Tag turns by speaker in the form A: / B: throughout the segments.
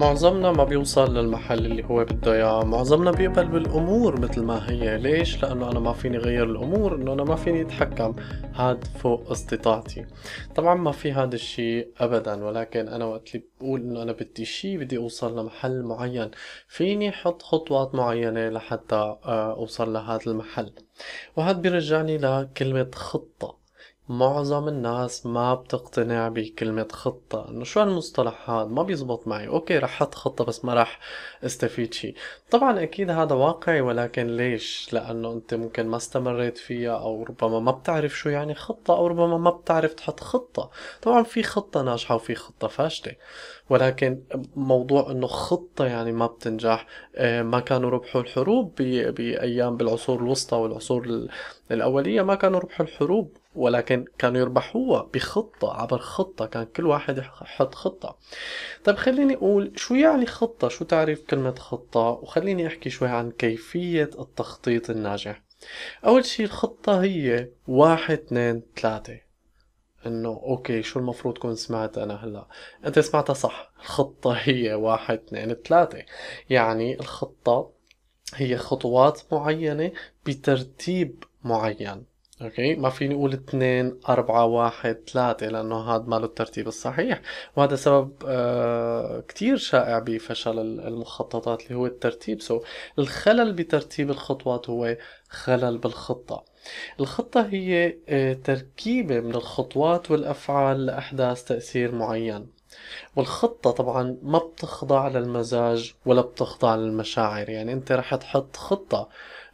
A: معظمنا ما بيوصل للمحل اللي هو بده إياه. معظمنا بيقبل بالأمور مثل ما هي. ليش؟ لأنه أنا ما فيني غير الأمور إنه أنا ما فيني أتحكم. هاد فوق استطاعتي. طبعا ما في هذا الشيء ابدا ولكن أنا وقت اللي بقول إنه أنا بدي شيء بدي أوصل لمحل معين. فيني أحط خطوات معينة لحتى آه، أوصل لهذا المحل. وهذا بيرجعني لكلمة خطة. معظم الناس ما بتقتنع بكلمة خطة. إنه شو هالمصطلح هذا؟ ما بيزبط معي. أوكي رح أحط خطة بس ما رح استفيد شيء طبعا أكيد هذا واقعي ولكن ليش؟ لأنه أنت ممكن ما استمريت فيها أو ربما ما بتعرف شو يعني خطة أو ربما ما بتعرف تحط خطة. طبعا في خطة ناجحة وفي خطة فاشلة. ولكن موضوع إنه خطة يعني ما بتنجح آه، ما كانوا ربحوا الحروب بأيام بالعصور الوسطى والعصور الأولية ما كانوا ربحوا الحروب. ولكن كانوا يربحوها بخطة عبر خطة كان كل واحد يحط خطة. طيب خليني أقول شو يعني خطة؟ شو تعريف كلمة خطة؟ وخليني أحكي شوي عن كيفية التخطيط الناجح. أول شي الخطة هي واحد اثنين ثلاثة. إنه okay شو المفروض تكون سمعت أنا هلأ؟ أنت سمعتها صح. الخطة هي واحد اثنين ثلاثة. يعني الخطة هي خطوات معينة بترتيب معين. okay. ما فيني أقول اثنين أربعة واحد ثلاثة لأنه هذا ماله الترتيب الصحيح. وهذا سبب آه كتير شائع بفشل المخططات اللي هو الترتيب. so الخلل بترتيب الخطوات هو خلل بالخطة. الخطة هي آه تركيبة من الخطوات والأفعال لإحداث تأثير معين. والخطة طبعا ما بتخضع للمزاج ولا بتخضع للمشاعر. يعني أنت رح تحط خطة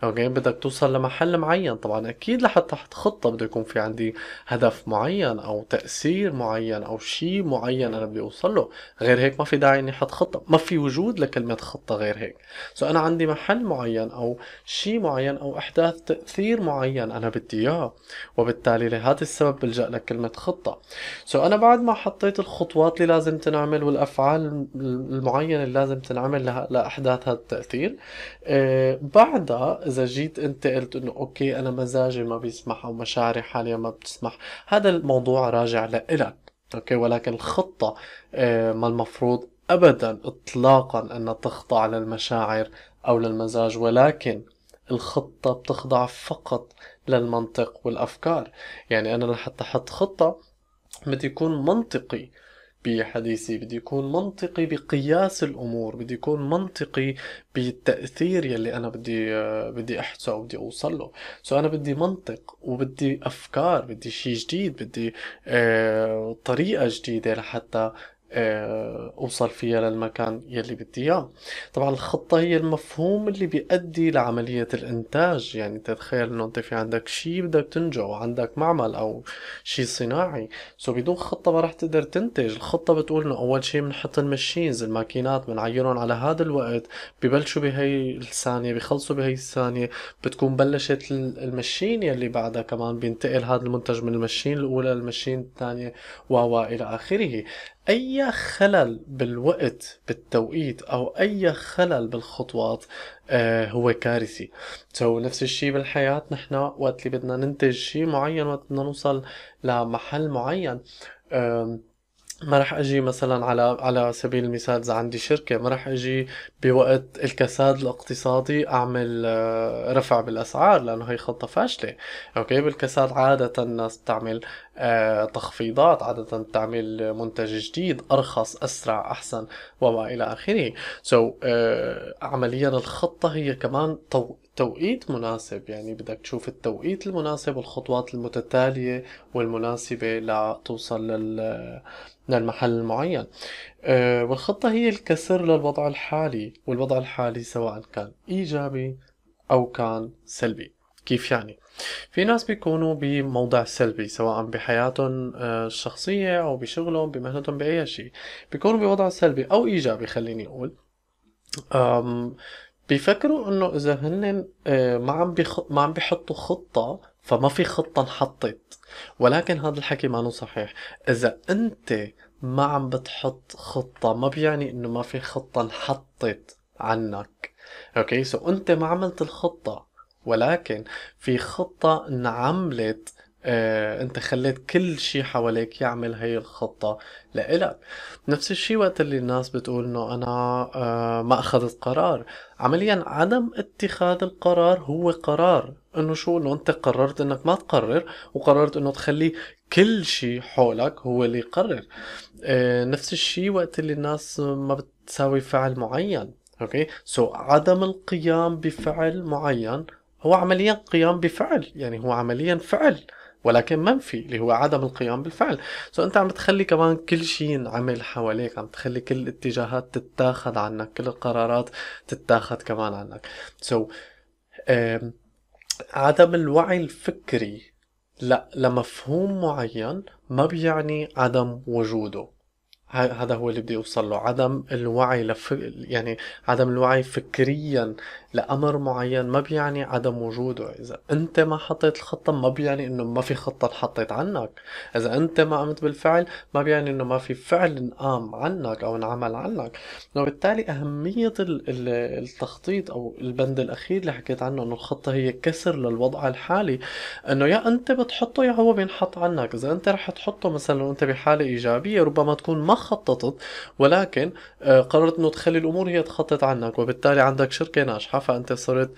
A: okay بدك توصل لمحل معين. طبعا أكيد لحتى تحط خطة بده يكون في عندي هدف معين أو تأثير معين أو شيء معين أنا بدي أوصل له. غير هيك ما في داعي إني أحط خطة. ما في وجود لكلمة خطة غير هيك. so أنا عندي محل معين أو شيء معين أو إحداث تأثير معين أنا بدي إياه. وبالتالي لهذا السبب بلجأ لكلمة خطة. so أنا بعد ما حطيت الخطوات اللي لازم تنعمل والأفعال المعينة اللي لازم تنعمل لإحداث هذا التأثير آه بعدها إذا جيت أنت قلت إنه okay أنا مزاجي ما بيسمح أو مشاعري حاليا ما بتسمح هذا الموضوع راجع لإلك أوكي؟ ولكن الخطة آه، ما المفروض ابدا اطلاقا أنها تخضع للمشاعر أو للمزاج ولكن الخطة بتخضع فقط للمنطق والأفكار. يعني أنا لحتى أحط خطة بدي يكون منطقي بحديثي. بدي يكون منطقي بقياس الأمور بدي يكون منطقي بالتأثير يلي أنا بدي بدي أحسه أو بدي أوصل له. so أنا بدي منطق وبدي أفكار بدي شيء جديد بدي آه طريقة جديدة لحتى أوصل فيها للمكان يلي بدي إياه. طبعا الخطة هي المفهوم اللي بيؤدي لعملية الإنتاج. يعني تتخيل إنه أنت في عندك شيء بدك تنتجه وعندك معمل أو شيء صناعي. so بدون خطة ما رح تقدر تنتج. الخطة بتقول إنه أول شيء بنحط ال machines الماكينات بنعيرهم على هذا الوقت. ببلشوا بهي الثانية بخلصوا بهي الثانية. بتكون بلشت المشين يلي بعدها كمان بينتقل هذا المنتج من المشين الأولى للمشين الثانية و إلى آخره. أي خلل بالوقت بالتوقيت أو أي خلل بالخطوات آه هو كارثي. سو نفس الشيء بالحياة نحن وقت اللي بدنا ننتج شيء معين وقت بدنا نوصل لمحل معين آه ما راح أجي مثلا على على سبيل المثال إذا عندي شركة ما راح أجي بوقت الكساد الاقتصادي أعمل آه، رفع بالأسعار لأنه هي خطة فاشلة. okay؟ بالكساد عادة الناس بتعمل آه، تخفيضات عادة بتعمل منتج جديد أرخص أسرع أحسن وما إلى آخره. so, عمليا الخطة هي كمان توقيت مناسب يعني بدك تشوف التوقيت المناسب والخطوات المتتالية والمناسبة لتوصل لل... للمحل المعين. أه والخطة هي الكسر للوضع الحالي والوضع الحالي سواء كان إيجابي أو كان سلبي. كيف يعني؟ في ناس بيكونوا بموضع سلبي سواء بحياتهم آه، الشخصية أو بشغلهم بمهنتهم بأي شيء. بيكونوا بوضع سلبي أو إيجابي خليني أقول. بيفكروا إنه إذا هن آه، ما عم. ما عم بيحطوا خطة فما في خطة انحطت. ولكن هذا الحكي ما صحيح. إذا أنت ما عم بتحط خطة ما بيعني إنه ما في خطة انحطت عنك. okay؟ so أنت ما عملت الخطة. ولكن في خطة انعملت آه، انت خليت كل شي حواليك يعمل هي الخطة لإلك. نفس الشي وقت اللي الناس بتقول إنه أنا آه، ما أخذت قرار. عمليا عدم اتخاذ القرار هو قرار. إنه شو؟ إنه أنت قررت إنك ما تقرر وقررت إنه تخلي كل شي حولك هو اللي يقرر. آه، نفس الشي وقت اللي الناس ما بتساوي فعل معين. okay؟ so, عدم القيام بفعل معين هو عمليا قيام بفعل. يعني هو عمليا فعل. ولكن منفي اللي هو عدم القيام بالفعل. so أنت عم تخلي كمان كل شيء ينعمل حواليك عم تخلي كل الاتجاهات تتاخذ عنك كل القرارات تتاخذ كمان عنك. so, عدم الوعي الفكري لا لمفهوم معين ما بيعني عدم وجوده. هذا هو اللي بدي أوصل له. عدم الوعي لف... يعني عدم الوعي فكريا لأمر معين ما بيعني عدم وجوده. إذا أنت ما حطيت الخطة ما بيعني إنه ما في خطة انحطت عنك. إذا أنت ما قمت بالفعل ما بيعني إنه ما في فعل انقام عنك أو انعمل عنك. وبالتالي أهمية التخطيط أو البند الأخير اللي حكيت عنه إنه الخطة هي كسر للوضع الحالي. إنه يا أنت بتحطه يا هو بينحط عنك. إذا أنت رح تحطه مثلا وأنت بحالة إيجابية ربما تكون ما خططت ولكن آه، قررت إنه تخلي الأمور هي تخطط عنك. وبالتالي عندك شركة ناجحة فأنت صرت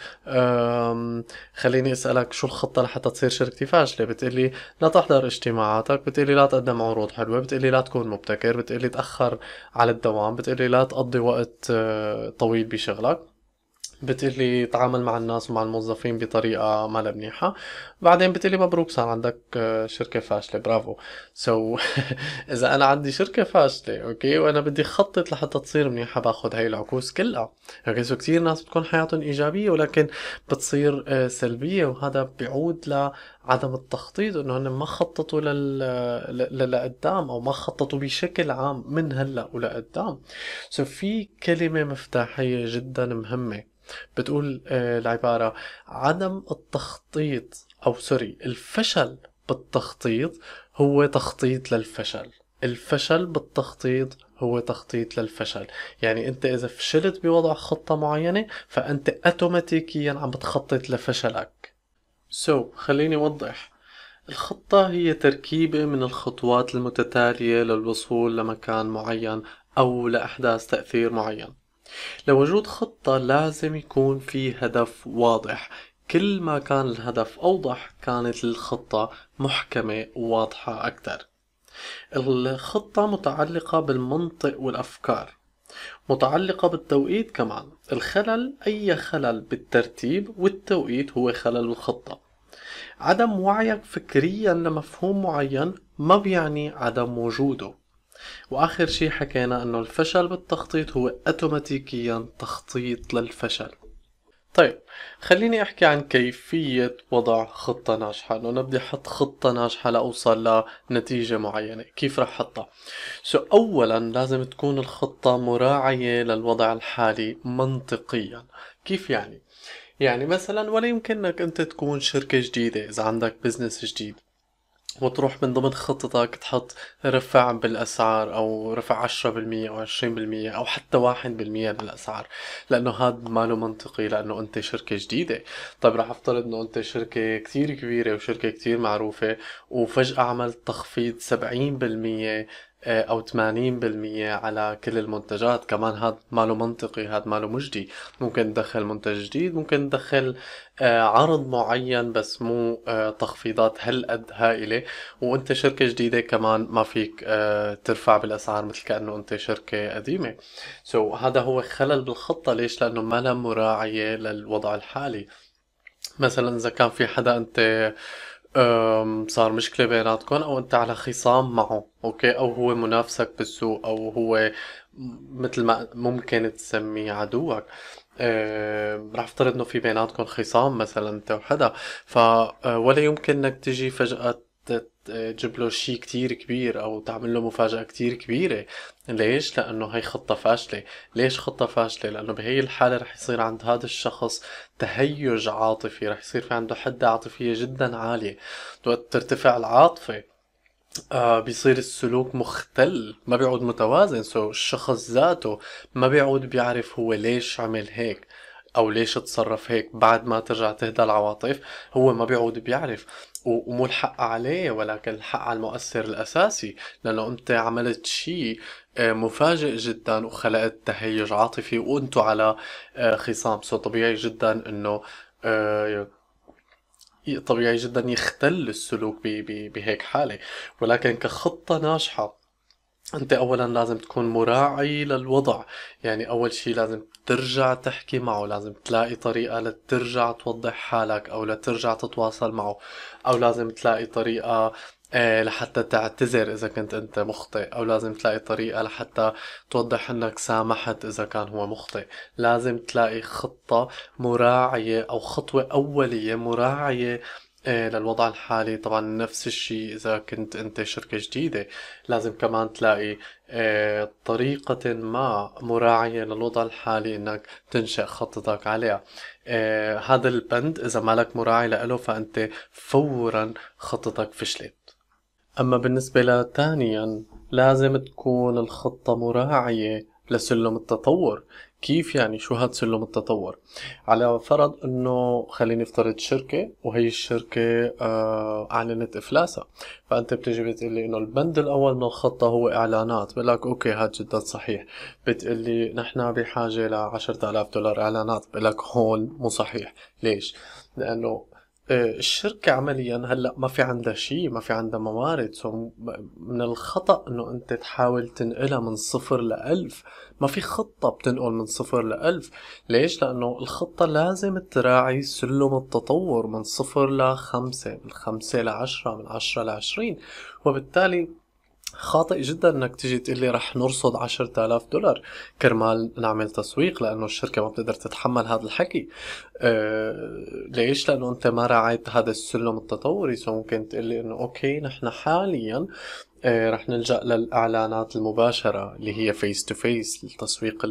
A: خليني أسألك شو الخطة لحتى تصير شركتي فاشله بتقلي لا تحضر اجتماعاتك بتقلي لا تقدم عروض حلوة بتقلي لا تكون مبتكر بتقلي تأخر على الدوام بتقلي لا تقضي وقت آه، طويل بشغلك. بتقلي تعامل مع الناس ومع الموظفين بطريقة ما منيحة. بعدين بتقلي مبروك صار عندك آه، شركة فاشلة. برافو. so, إذا أنا عندي شركة فاشلة okay وأنا بدي خطط لحتى تصير منيحة باخد هاي العكوس كلها. okay so كتير ناس بتكون حياتهم إيجابية ولكن بتصير آه، سلبية وهذا بيعود لعدم التخطيط إنه هن ما خططوا لل... لقدام أو ما خططوا بشكل عام من هلأ ولقدام. so, في كلمة مفتاحية جدا مهمة. بتقول آه، العبارة عدم التخطيط أو sorry الفشل بالتخطيط هو تخطيط للفشل. الفشل بالتخطيط هو تخطيط للفشل. يعني أنت إذا فشلت بوضع خطة معينة فأنت اوتوماتيكيا عم بتخطط لفشلك. سو so, خليني أوضح. الخطة هي تركيبة من الخطوات المتتالية للوصول لمكان معين أو لأحداث تأثير معين. لوجود خطة لازم يكون في هدف واضح. كل ما كان الهدف أوضح كانت الخطة محكمة وواضحة أكثر. الخطة متعلقة بالمنطق والأفكار متعلقة بالتوقيت كمان. الخلل أي خلل بالترتيب والتوقيت هو خلل الخطة. عدم وعيك فكريا لمفهوم معين ما بيعني عدم وجوده. وآخر شي حكينا إنه الفشل بالتخطيط هو اوتوماتيكيا تخطيط للفشل. طيب خليني أحكي عن كيفية وضع خطة ناجحة. إنه بدي أحط خطة ناجحة لأوصل لنتيجة معينة. كيف رح أحطها؟ so اولا لازم تكون الخطة مراعية للوضع الحالي منطقيا. كيف يعني؟ يعني مثلا ولا يمكنك أنت تكون شركة جديدة إذا عندك business جديد. وتروح من ضمن خطتك تحط رفع بالأسعار أو رفع عشرة بالمية أو عشرين بالمية أو حتى واحد بالمية بالاسعار لأنه هذا ما له منطقي لأنه أنت شركة جديدة. طيب رح أفترض إنه أنت شركة كتير كبيرة وشركة كتير معروفة وفجأة عملت تخفيض سبعين بالمية آه، أو 80% على كل المنتجات. كمان هذا ماله منطقي هذا ماله مجدي. ممكن تدخل منتج جديد ممكن تدخل آه، عرض معين بس مو آه، تخفيضات هالقد هائلة. وأنت شركة جديدة كمان ما فيك ترفع بالأسعار مثل كأنه أنت شركة قديمة. سو so, هذا هو خلل بالخطة. ليش؟ لأنه ما لها مراعية للوضع الحالي. مثلا إذا كان في حدا أنت صار مشكلة بيناتكم أو أنت على خصام معه أوكي؟ أو هو منافسك بالسوق أو هو مثل ما ممكن تسميه عدوك. أه رح افترض إنه في بيناتكم خصام مثلا أنت وحدا ف آه، ولا يمكن إنك تجي فجأة تجيب له شيء كتير كبير أو تعمل له مفاجأة كتير كبيرة. ليش؟ لأنه هي خطة فاشلة. ليش خطة فاشلة؟ لأنه بهي الحالة رح يصير عند هذا الشخص تهيج عاطفي رح يصير في عنده حدة عاطفية جدا عالية. وقت ترتفع العاطفة آه بيصير السلوك مختل ما بيعود متوازن. سو الشخص ذاته ما بيعود بيعرف هو ليش عمل هيك أو ليش تصرف هيك بعد ما ترجع تهدى العواطف. هو ما بيعود بيعرف. ومو الحق عليه ولكن الحق على المؤثر الأساسي لأنه أنت عملت شيء آه، مفاجئ جدا وخلقت تهيج عاطفي وانتو على آه، خصام. سو طبيعي جدا إنه آه، طبيعي جدا يختل السلوك بهيك حالة. ولكن كخطة ناجحة أنت اولا لازم تكون مراعي للوضع. يعني أول شي لازم ترجع تحكي معه لازم تلاقي طريقة لترجع توضح حالك أو لترجع تتواصل معه أو لازم تلاقي طريقة آه، لحتى تعتذر إذا كنت أنت مخطئ أو لازم تلاقي طريقة لحتى توضح إنك سامحت إذا كان هو مخطئ. لازم تلاقي خطة مراعية أو خطوة أولية مراعية إيه للوضع الحالي. طبعا نفس الشيء إذا كنت أنت شركة جديدة لازم كمان تلاقي إيه طريقة ما مراعية للوضع الحالي إنك تنشئ خطتك عليها. إيه هذا البند إذا مالك مراعي له فأنت فورا خطتك فشلت. أما بالنسبة لثانيا لازم تكون الخطة مراعية لسلم التطور. كيف يعني شو هاد سلم التطور؟ على فرض إنه خليني أفترض شركة وهي الشركة آه أعلنت إفلاسها. فأنت بتجي بتقلي إنه البند الأول من الخطة هو إعلانات. بقول لك أوكي هاد جدا صحيح. بتقلي نحن بحاجة ل آلاف دولار إعلانات. بقول لك هون مو صحيح. ليش؟ لأنه آه، الشركة عمليا هلأ ما في عندها شيء ما في عندها موارد. سو من الخطأ إنه أنت تحاول تنقلها من صفر لألف. ما في خطة بتنقل من صفر لألف. ليش؟ لأنه الخطة لازم تراعي سلم التطور من صفر لخمسة من خمسة لعشرة من عشرة لعشرين. وبالتالي خاطئ جدا إنك تيجي تقول لي رح نرصد عشرة آلاف دولار. كرمال نعمل تسويق لأنه الشركة ما بتقدر تتحمل هذا الحكي. أه ليش؟ لأنه أنت ما راعيت هذا السلم التطوري. so ممكن تقول لي إنه okay نحن حاليا أه رح نلجأ للإعلانات المباشرة اللي هي face to face التسويق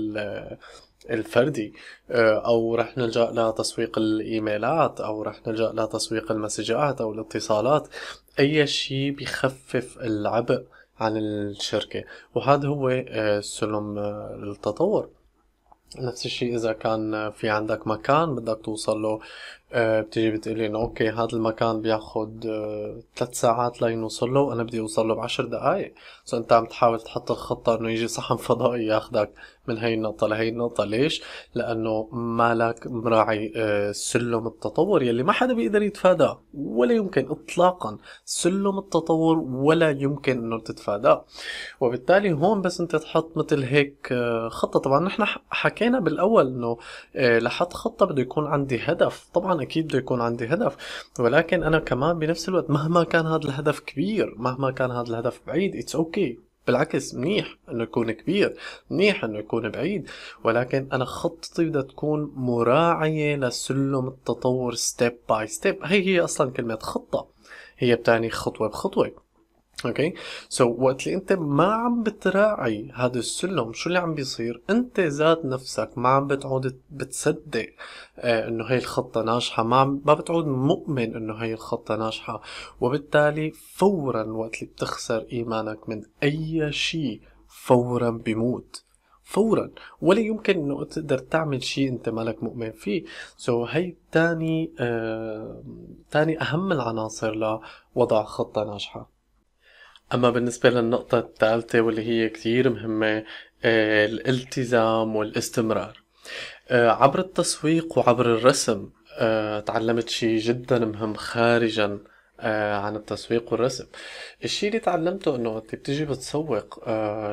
A: الفردي. آه، أو رح نلجأ لتسويق الإيميلات أو رح نلجأ لتسويق المسجات أو الاتصالات. أي شيء بخفف العبء عن الشركة. وهذا هو آه، سلم آه، التطور نفس الشيء إذا كان في عندك مكان بدك توصل له آه، بتيجي بتقولي إنه okay هذا المكان بياخد ثلاث ساعات لنوصل له وأنا بدي أوصل له بعشر دقائق so أنت عم تحاول تحط الخطة إنه يجي صحن فضائي ياخدك من هي النقطة لهي النقطة. ليش؟ لأنه مالك مراعي آه، سلم التطور يلي ما حدا بيقدر يتفاداه ولا يمكن إطلاقا سلم التطور ولا يمكن إنه تتفاداه. وبالتالي هون بس أنت تحط مثل هيك آه، خطة. طبعا نحن حكينا بالأول إنه آه، لحط خطة بده يكون عندي هدف. طبعا أكيد بده يكون عندي هدف ولكن أنا كمان بنفس الوقت مهما كان هذا الهدف كبير مهما كان هذا الهدف بعيد it's okay. بالعكس منيح إنه يكون كبير منيح إنه يكون بعيد. ولكن أنا خطتي بدها تكون مراعية لسلم التطور step by step هي هي أصلا كلمة خطة. هي بتعني خطوة بخطوة. okay؟ so وقت اللي أنت ما عم بتراعي هذا السلم شو اللي عم بيصير؟ أنت ذات نفسك ما عم بتعود بتصدق آه إنه هي الخطة ناجحة. ما عم ما بتعود مؤمن إنه هي الخطة ناجحة. وبالتالي فورا وقت اللي بتخسر إيمانك من أي شيء فورا بيموت. فورا. ولا يمكن إنه تقدر تعمل شيء أنت مالك مؤمن فيه. سو so, هي تاني آه تاني أهم العناصر لوضع خطة ناجحة. أما بالنسبة للنقطة الثالثة واللي هي كثير مهمة آه، الالتزام والاستمرار. آه، عبر التسويق وعبر الرسم آه، تعلمت شيء جدا مهم خارجا عن التسويق والرسم. الشيء اللي تعلمته إنه وقت بتيجي بتسوق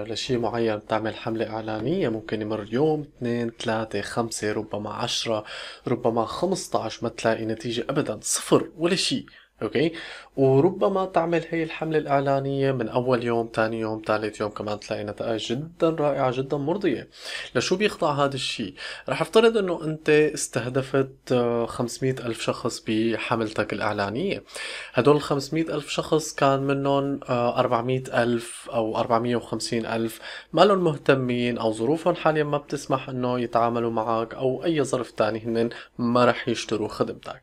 A: لشيء معين بتعمل حملة إعلانية ممكن يمر يوم اثنين ثلاثة خمسة ربما عشرة ربما خمسة عشر ما تلاقي نتيجة ابدا صفر ولا شيء أوكي؟ وربما تعمل هي الحملة الإعلانية من أول يوم تاني يوم ثالث يوم كمان تلاقي نتائج جدا رائعة جدا مرضية. لشو بيخضع هذا الشيء؟ رح افترض إنه أنت استهدفت 500 ألف شخص بحملتك الإعلانية. هدول 500 ألف شخص كان منهم 400 آه، ألف أو 450 ألف. ما لهم مهتمين أو ظروفهم حاليا ما بتسمح إنه يتعاملوا معك أو أي ظرف تاني هن ما رح يشتروا خدمتك.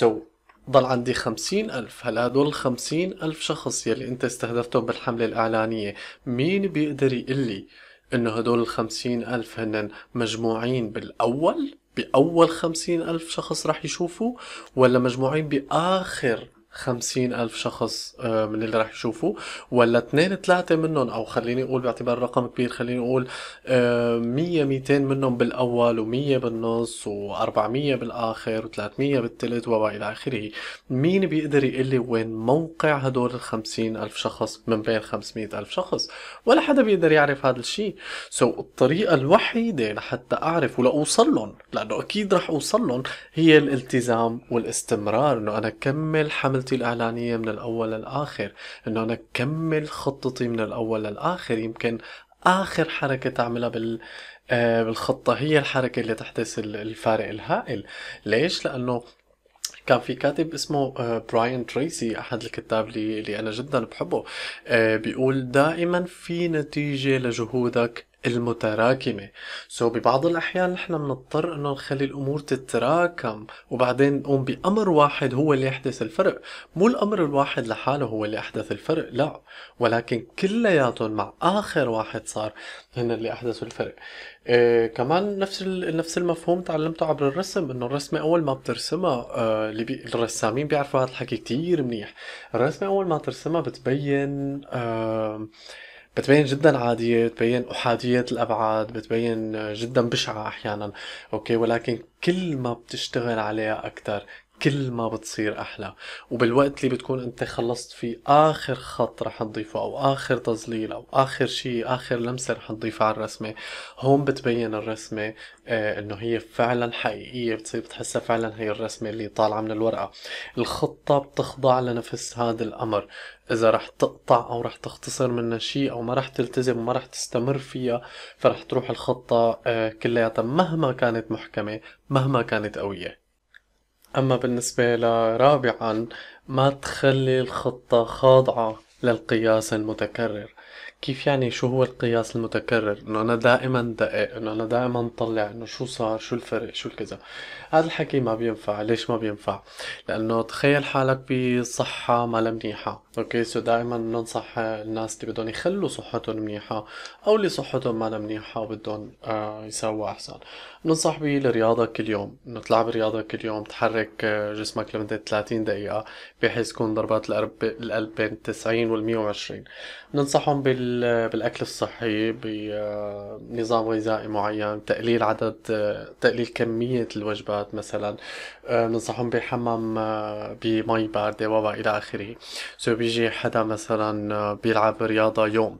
A: So ضل عندي خمسين ألف. هلا هدول الخمسين ألف شخص يلي أنت استهدفتهم بالحملة الإعلانية مين بيقدر يقلي إنه هدول الخمسين ألف هن مجموعين بالأول؟ بأول خمسين ألف شخص رح يشوفوا ولا مجموعين بآخر خمسين ألف شخص آه، من اللي راح يشوفوا ولا اثنين ثلاثة منهم أو خليني أقول باعتبار رقم كبير خليني أقول آه، مية ميتين منهم بالأول ومية بالنص وأربعمية بالآخر وثلاثمية بالثلث وإلى آخره. مين بيقدر يقول لي وين موقع هدول الخمسين ألف شخص من بين خمسمية ألف شخص؟ ولا حدا بيقدر يعرف هذا الشيء. سو so, الطريقة الوحيدة لحتى أعرف ولأوصل لهم لأنه أكيد رح أوصل لهم هي الالتزام والإستمرار إنه أنا كمل حمل خطتي الإعلانية من الأول للآخر. إنه أنا كمل خطتي من الأول للآخر. يمكن آخر حركة تعملها بال آه، بالخطة هي الحركة اللي تحدث الفارق الهائل. ليش؟ لأنه كان في كاتب اسمه براين آه، تريسي أحد الكتاب اللي, اللي أنا جدا بحبه آه، بيقول دائما في نتيجة لجهودك المتراكمة. سو so, ببعض الأحيان نحن بنضطر إنه نخلي الأمور تتراكم. وبعدين نقوم بأمر واحد هو اللي يحدث الفرق. مو الأمر الواحد لحاله هو اللي أحدث الفرق لا. ولكن كلياتهم مع آخر واحد صار هن اللي أحدثوا الفرق. إيه كمان نفس نفس المفهوم تعلمته عبر الرسم إنه الرسمة أول ما بترسمها آه اللي بي الرسامين بيعرفوا هذا الحكي كتير منيح. الرسمة أول ما ترسمها بتبين آه بتبين جدا عادية بتبين أحادية الأبعاد بتبين جدا بشعة أحيانا. أوكي ولكن كل ما بتشتغل عليها أكتر كل ما بتصير أحلى. وبالوقت اللي بتكون أنت خلصت فيه آخر خط رح تضيفه أو آخر تظليل أو آخر شيء آخر لمسة رح تضيفها على الرسمة. هون بتبين الرسمة آه إنه هي فعلا حقيقية بتصير بتحسها فعلا هي الرسمة اللي طالعة من الورقة. الخطة بتخضع لنفس هذا الأمر. إذا رح تقطع أو رح تختصر منها شيء أو ما رح تلتزم وما رح تستمر فيها فرح تروح الخطة آه كلياتها مهما كانت محكمة مهما كانت قوية. أما بالنسبة لرابعا ما تخلي الخطة خاضعة للقياس المتكرر. كيف يعني شو هو القياس المتكرر؟ إنه أنا دائما دقق إنه أنا دائما طلع إنه شو صار شو الفرق شو الكذا. هذا الحكي ما بينفع. ليش ما بينفع؟ لأنه تخيل حالك بصحة ما منيحة. okay؟ so دائما ننصح الناس اللي بدهم يخلوا صحتهم منيحة أو اللي صحتهم ما منيحة وبدهم آه يسووا أحسن. ننصح بالرياضة كل يوم. إنه تلعب رياضة كل يوم تحرك آه، جسمك لمدة 30 دقيقة بحيث تكون ضربات القلب بين 90 وال 120 ننصحهم بالأكل الصحي بنظام غذائي معين تقليل عدد آه، تقليل كمية الوجبات مثلا. آه، ننصحهم بحمام بمي باردة وما إلى آخره. so بيجي حدا مثلا بيلعب رياضة يوم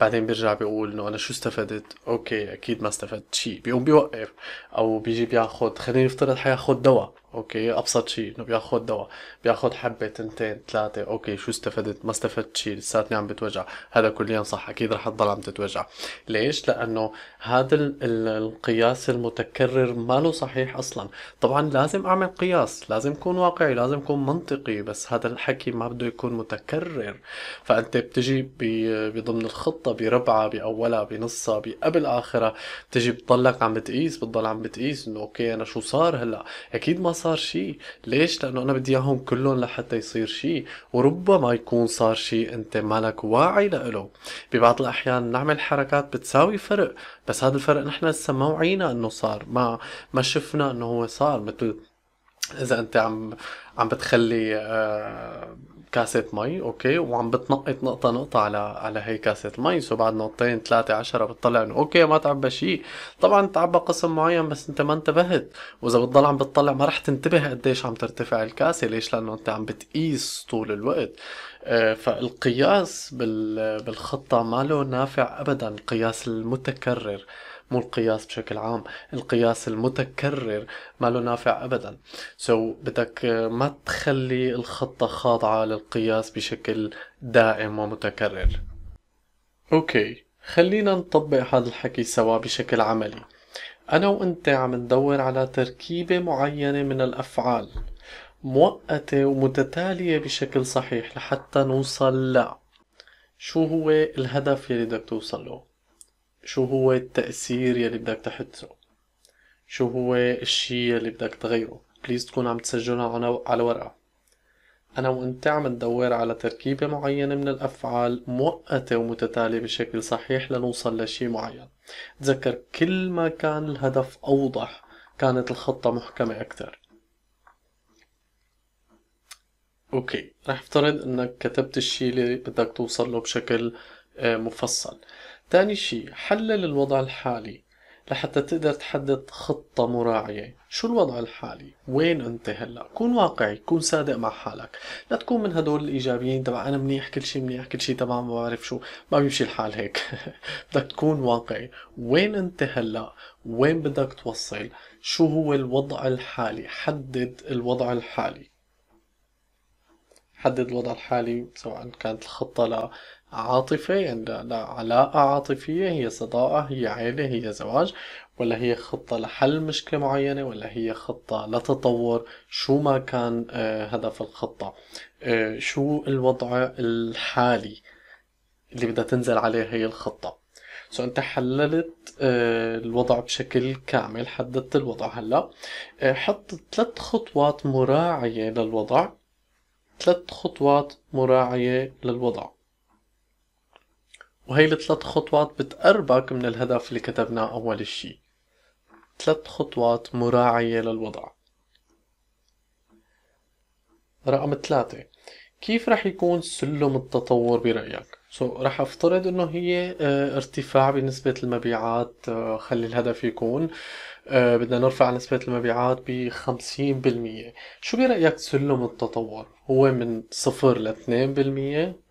A: بعدين بيرجع بيقول إنه أنا شو استفدت؟ okay أكيد ما استفدت شيء. بيقوم بيوقف أو بيجي بياخد خلينا نفترض حياخد دواء. okay أبسط شيء إنه بياخد دواء بياخد حبة تنتين ثلاثة okay شو استفدت؟ ما استفدت شيء لساتني عم بتوجع. هذا كليا صح أكيد رح تضل عم تتوجع. ليش؟ لأنه هذا القياس المتكرر ما له صحيح أصلا. طبعا لازم أعمل قياس لازم اكون واقعي لازم اكون منطقي بس هذا الحكي ما بده يكون متكرر. فأنت بتجي بضمن الخطة بربعها بأولها بنصها بقبل آخرها بتجي بتضلك عم بتقيس بتضل عم بتقيس إنه أوكي أنا شو صار هلأ؟ أكيد ما صار شيء. ليش؟ لأنه أنا بدي إياهم كلهم لحتى يصير شيء. وربما يكون صار شيء أنت مالك واعي له ببعض الأحيان نعمل حركات بتساوي فرق. بس هذا الفرق نحن لسه ما وعينا إنه صار. ما ما شفنا إنه هو صار. مثل إذا أنت عم عم بتخلي آه كاسة مي okay؟ وعم بتنقط نقطة نقطة على على هي كاسة المي so بعد نقطتين ثلاثة عشرة بتطلع إنه okay ما تعبى شيء طبعا تعبى قسم معين بس أنت ما انتبهت. وإذا بتضل عم بتطلع ما رح تنتبه قديش عم ترتفع الكاسة ليش؟ لأنه أنت عم بتقيس طول الوقت. آه، فالقياس بالخطة ما له نافع ابدا. القياس المتكرر. مو القياس بشكل عام القياس المتكرر ما له نافع ابدا. so, بدك ما تخلي الخطة خاضعة للقياس بشكل دائم ومتكرر. okay خلينا نطبق هذا الحكي سوا بشكل عملي. أنا وأنت عم ندور على تركيبة معينة من الأفعال مؤقتة ومتتالية بشكل صحيح لحتى نوصل ل. شو هو الهدف يلي بدك توصل له؟ شو هو التأثير يلي بدك تحسه شو هو الشي يلي بدك تغيره؟ please تكون عم تسجلها على ورقة. أنا وأنت عم ندور على تركيبة معينة من الأفعال مؤقتة ومتتالية بشكل صحيح لنوصل لشي معين. تذكر كل ما كان الهدف أوضح كانت الخطة محكمة أكثر okay رح افترض إنك كتبت الشي اللي بدك توصل له بشكل آه، مفصل. تاني شي حلل الوضع الحالي لحتى تقدر تحدد خطة مراعية. شو الوضع الحالي؟ وين أنت هلأ؟ كون واقعي كون صادق مع حالك. لا تكون من هدول الإيجابيين تبع أنا منيح كل شي منيح كل شي تمام ما بعرف شو ما بيمشي الحال هيك. بدك تكون واقعي. وين أنت هلأ؟ وين بدك توصل؟ شو هو الوضع الحالي؟ حدد الوضع الحالي. حدد الوضع الحالي سواء كانت الخطة لعاطفة يعني لعلاقة عاطفية هي صداقة هي عيلة هي زواج ولا هي خطة لحل مشكلة معينة ولا هي خطة لتطور شو ما كان آه، هدف الخطة. آه، شو الوضع الحالي اللي بدها تنزل عليه هي الخطة. سو انت حللت آه، الوضع بشكل كامل حددت الوضع هلا. حط ثلاث خطوات مراعية للوضع. ثلاث خطوات مراعية للوضع. وهي الثلاث خطوات بتقربك من الهدف اللي كتبناه أول شي ثلاث خطوات مراعية للوضع. رقم ثلاثة. كيف رح يكون سلم التطور برأيك؟ سو so, رح أفترض إنه هي آه ارتفاع بنسبة المبيعات آه خلي الهدف يكون آه بدنا نرفع نسبة المبيعات بخمسين بالمية. شو برأيك سلم التطور؟ هو من صفر لاثنين بالمية؟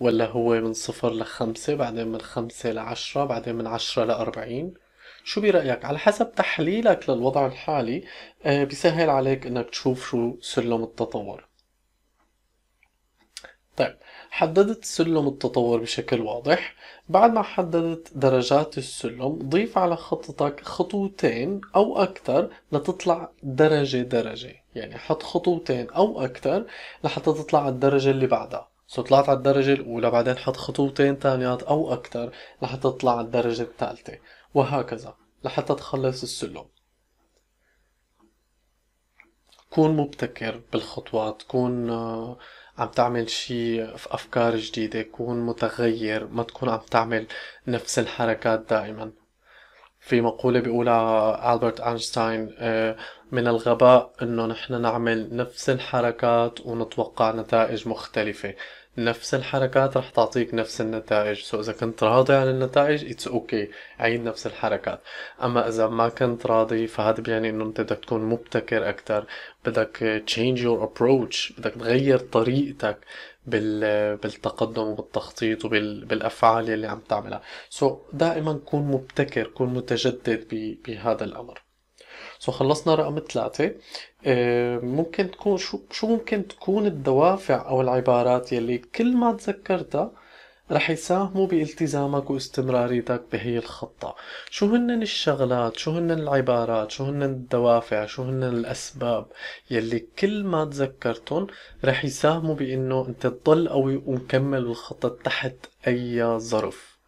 A: ولا هو من صفر لخمسة بعدين من خمسة لعشرة بعدين من عشرة لأربعين. شو برأيك؟ على حسب تحليلك للوضع الحالي آه، بيسهل عليك إنك تشوف شو سلم التطور. طيب حددت سلم التطور بشكل واضح. بعد ما حددت درجات السلم ضيف على خطتك خطوتين أو أكثر لتطلع درجة درجة. يعني حط خطوتين أو أكثر لحتى تطلع الدرجة اللي بعدها. سو طلعت على الدرجة الأولى بعدين حط خطوتين تانيات أو أكثر لحتى تطلع على الدرجة الثالثة وهكذا لحتى تخلص السلم. كون مبتكر بالخطوات كون آه، عم تعمل شي في أفكار جديدة كون متغير ما تكون عم تعمل نفس الحركات دائما. في مقولة بيقولها ألبرت أينشتاين آه، من الغباء إنه نحن نعمل نفس الحركات ونتوقع نتائج مختلفة. نفس الحركات رح تعطيك نفس النتائج. so إذا كنت راضي عن النتائج it's okay. عيد نفس الحركات. أما إذا ما كنت راضي فهذا بيعني إنه أنت بدك تكون مبتكر أكثر بدك change your approach. بدك تغير طريقتك. بالتقدم وبالتخطيط وبالافعال اللي عم تعملها. so so دائما كون مبتكر كون متجدد بهذا الأمر. so خلصنا رقم ثلاثة. آه، ممكن تكون شو شو ممكن تكون الدوافع أو العبارات يلي كل ما تذكرتها رح يساهموا بالتزامك واستمراريتك بهي الخطة. شو هن الشغلات؟ شو هن العبارات؟ شو هن الدوافع؟ شو هن الأسباب يلي كل ما تذكرتهم رح يساهموا بأنه أنت تضل قوي ومكمل الخطة تحت أي ظرف.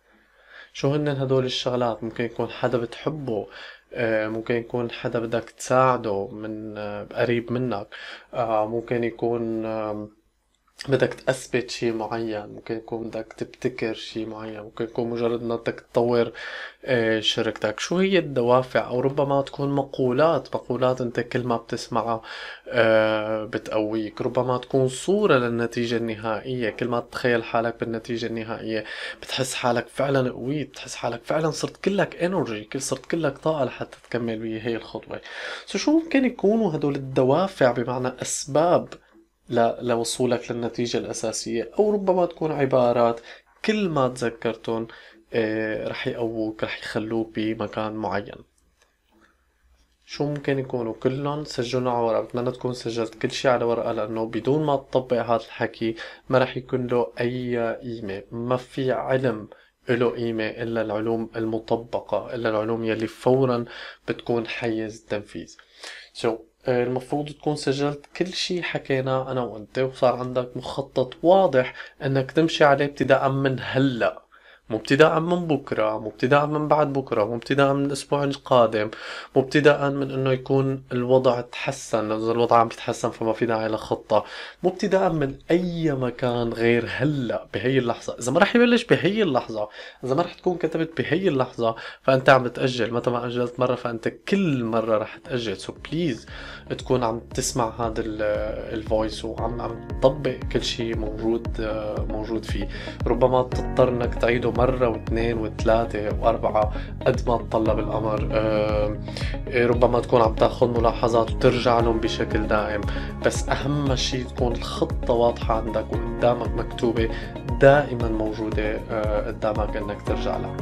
A: شو هن هدول الشغلات؟ ممكن يكون حدا بتحبه آه، ممكن يكون حدا بدك تساعده من آه، قريب منك آه، ممكن يكون بدك تثبت شيء معين ممكن يكون بدك تبتكر شيء معين ممكن يكون مجرد انك بدك تطور آه، شركتك. شو هي الدوافع؟ أو ربما تكون مقولات مقولات أنت كل ما بتسمعها آه، بتقويك. ربما تكون صورة للنتيجة النهائية. كل ما تتخيل حالك بالنتيجة النهائية بتحس حالك فعلا قويت بتحس حالك فعلا صرت كلك energy صرت كلك طاقة لحتى تكمل بهي الخطوة. so شو ممكن يكونوا هدول الدوافع بمعنى أسباب لوصولك للنتيجة الأساسية أو ربما تكون عبارات كل ما تذكرتهم آه، رح يقووك رح يخلوك بمكان معين. شو ممكن يكونوا؟ كلهم سجلهم على ورقة. بتمنى تكون سجلت كل شيء على ورقة لأنه بدون ما تطبق هذا الحكي ما رح يكون له أي قيمة. ما في علم له قيمة إلا العلوم المطبقة إلا العلوم يلي فورا بتكون حيز تنفيذ. So, المفروض تكون سجلت كل شي حكيناه أنا وأنت وصار عندك مخطط واضح أنك تمشي عليه ابتداء من هلأ. مو ابتداء من بكرة مو ابتداء من بعد بكرة مو ابتداء من الأسبوع القادم مو ابتداء من إنه يكون الوضع تحسن إذا الوضع عم يتحسن فما في داعي لخطة. مو ابتداء من أي مكان غير هلأ بهي اللحظة. إذا ما رح يبلش بهي اللحظة إذا ما رح تكون كتبت بهي اللحظة فأنت عم تأجل. متى ما أجلت مرة فأنت كل مرة رح تأجل. so please تكون عم تسمع هذا ال voice وعم عم تطبق كل شيء موجود موجود فيه. ربما تضطر إنك تعيده مرة واثنين وثلاثة وأربعة قد ما تطلب الأمر. آه، ربما تكون عم تاخذ ملاحظات وترجع لهم بشكل دائم. بس أهم شيء تكون الخطة واضحة عندك وقدامك مكتوبة دائما موجودة آه، قدامك إنك ترجع لها.